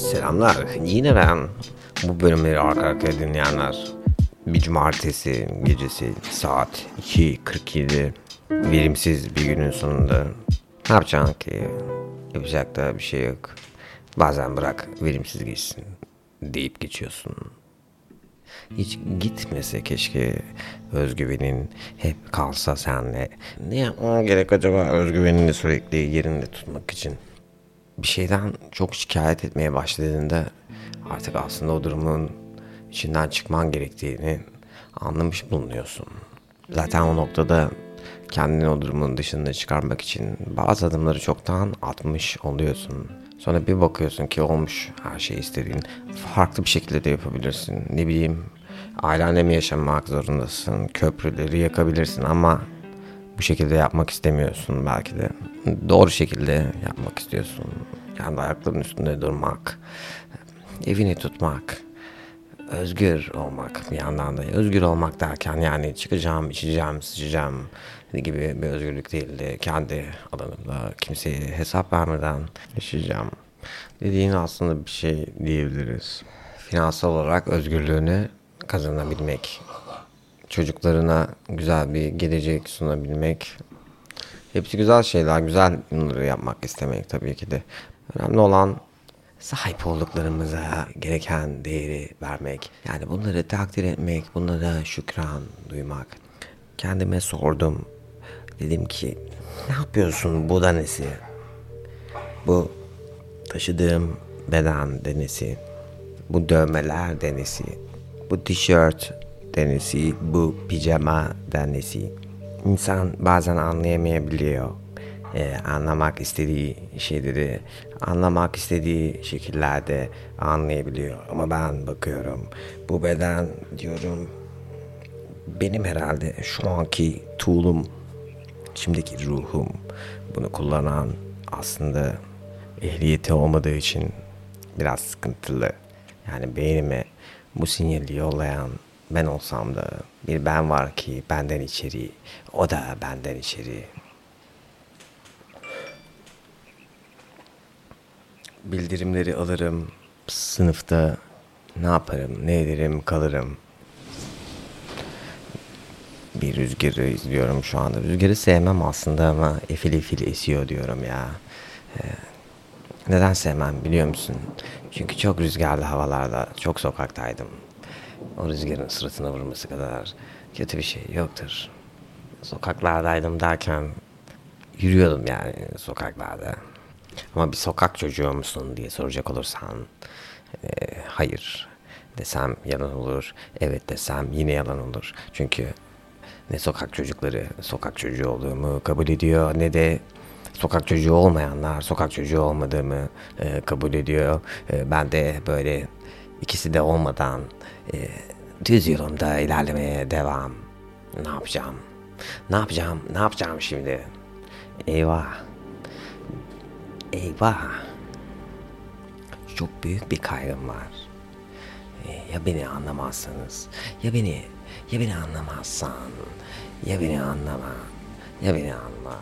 Selamlar. Yine ben. Bu bölümleri arka arkaya dinleyenler. Bir cumartesi gecesi saat 2.47 verimsiz bir günün sonunda ne yapacaksın ki? Yapacak da bir şey yok. Bazen bırak verimsiz geçsin deyip geçiyorsun. Hiç gitmese keşke özgüvenin hep kalsa senle. Ne yapman gerek acaba özgüvenini sürekli yerinde tutmak için? Bir şeyden çok şikayet etmeye başladığında artık aslında o durumun içinden çıkman gerektiğini anlamış bulunuyorsun. Zaten o noktada kendini o durumun dışında çıkarmak için bazı adımları çoktan atmış oluyorsun. Sonra bir bakıyorsun ki olmuş her şey istediğin. Farklı bir şekilde de yapabilirsin. Ne bileyim ailenle mi yaşamak zorundasın? Köprüleri yakabilirsin ama bu şekilde yapmak istemiyorsun belki de. Doğru şekilde yapmak istiyorsun. Kendi ayaklarının üstünde durmak, evini tutmak, özgür olmak bir yandan da. Özgür olmak derken yani çıkacağım, içeceğim, sıçacağım gibi bir özgürlük değil de kendi alanımda kimseye hesap vermeden yaşayacağım. Dediğin aslında bir şey diyebiliriz. Finansal olarak özgürlüğünü kazanabilmek, çocuklarına güzel bir gelecek sunabilmek. Hepsi güzel şeyler, güzel bunları yapmak istemek tabii ki de. Önemli olan sahip olduklarımıza gereken değeri vermek. Yani bunları takdir etmek, bunlara şükran duymak. Kendime sordum. Dedim ki ne yapıyorsun bu da nesi? Bu taşıdığım beden denesi. Bu dövmeler denesi. Bu tişört denesi. Bu pijama denesi. İnsan bazen anlayamayabiliyor. Ee, anlamak istediği şeyleri anlamak istediği şekillerde anlayabiliyor. Ama ben bakıyorum bu beden diyorum benim herhalde şu anki tool'um şimdiki ruhum bunu kullanan aslında ehliyeti olmadığı için biraz sıkıntılı. Yani beynime bu sinyali yollayan ben olsam da bir ben var ki benden içeri, o da benden içeri. Bildirimleri alırım, sınıfta ne yaparım, ne ederim, kalırım. Bir rüzgarı izliyorum şu anda. Rüzgarı sevmem aslında ama efil efil esiyor diyorum ya. Ee, neden sevmem biliyor musun? Çünkü çok rüzgarlı havalarda, çok sokaktaydım. O rüzgarın sırtına vurması kadar kötü bir şey yoktur. Sokaklardaydım derken yürüyordum yani sokaklarda. Ama bir sokak çocuğu musun diye soracak olursan e, hayır desem yalan olur. Evet desem yine yalan olur. Çünkü ne sokak çocukları sokak çocuğu olduğumu kabul ediyor ne de sokak çocuğu olmayanlar sokak çocuğu olmadığımı e, kabul ediyor. E, ben de böyle ikisi de olmadan e, düz yolumda ilerlemeye devam. Ne yapacağım? Ne yapacağım? Ne yapacağım şimdi? Eyvah. Eyvah. Çok büyük bir kaygım var. E, ya beni anlamazsanız, ya beni, ya beni anlamazsan, ya beni anlama, ya beni anla.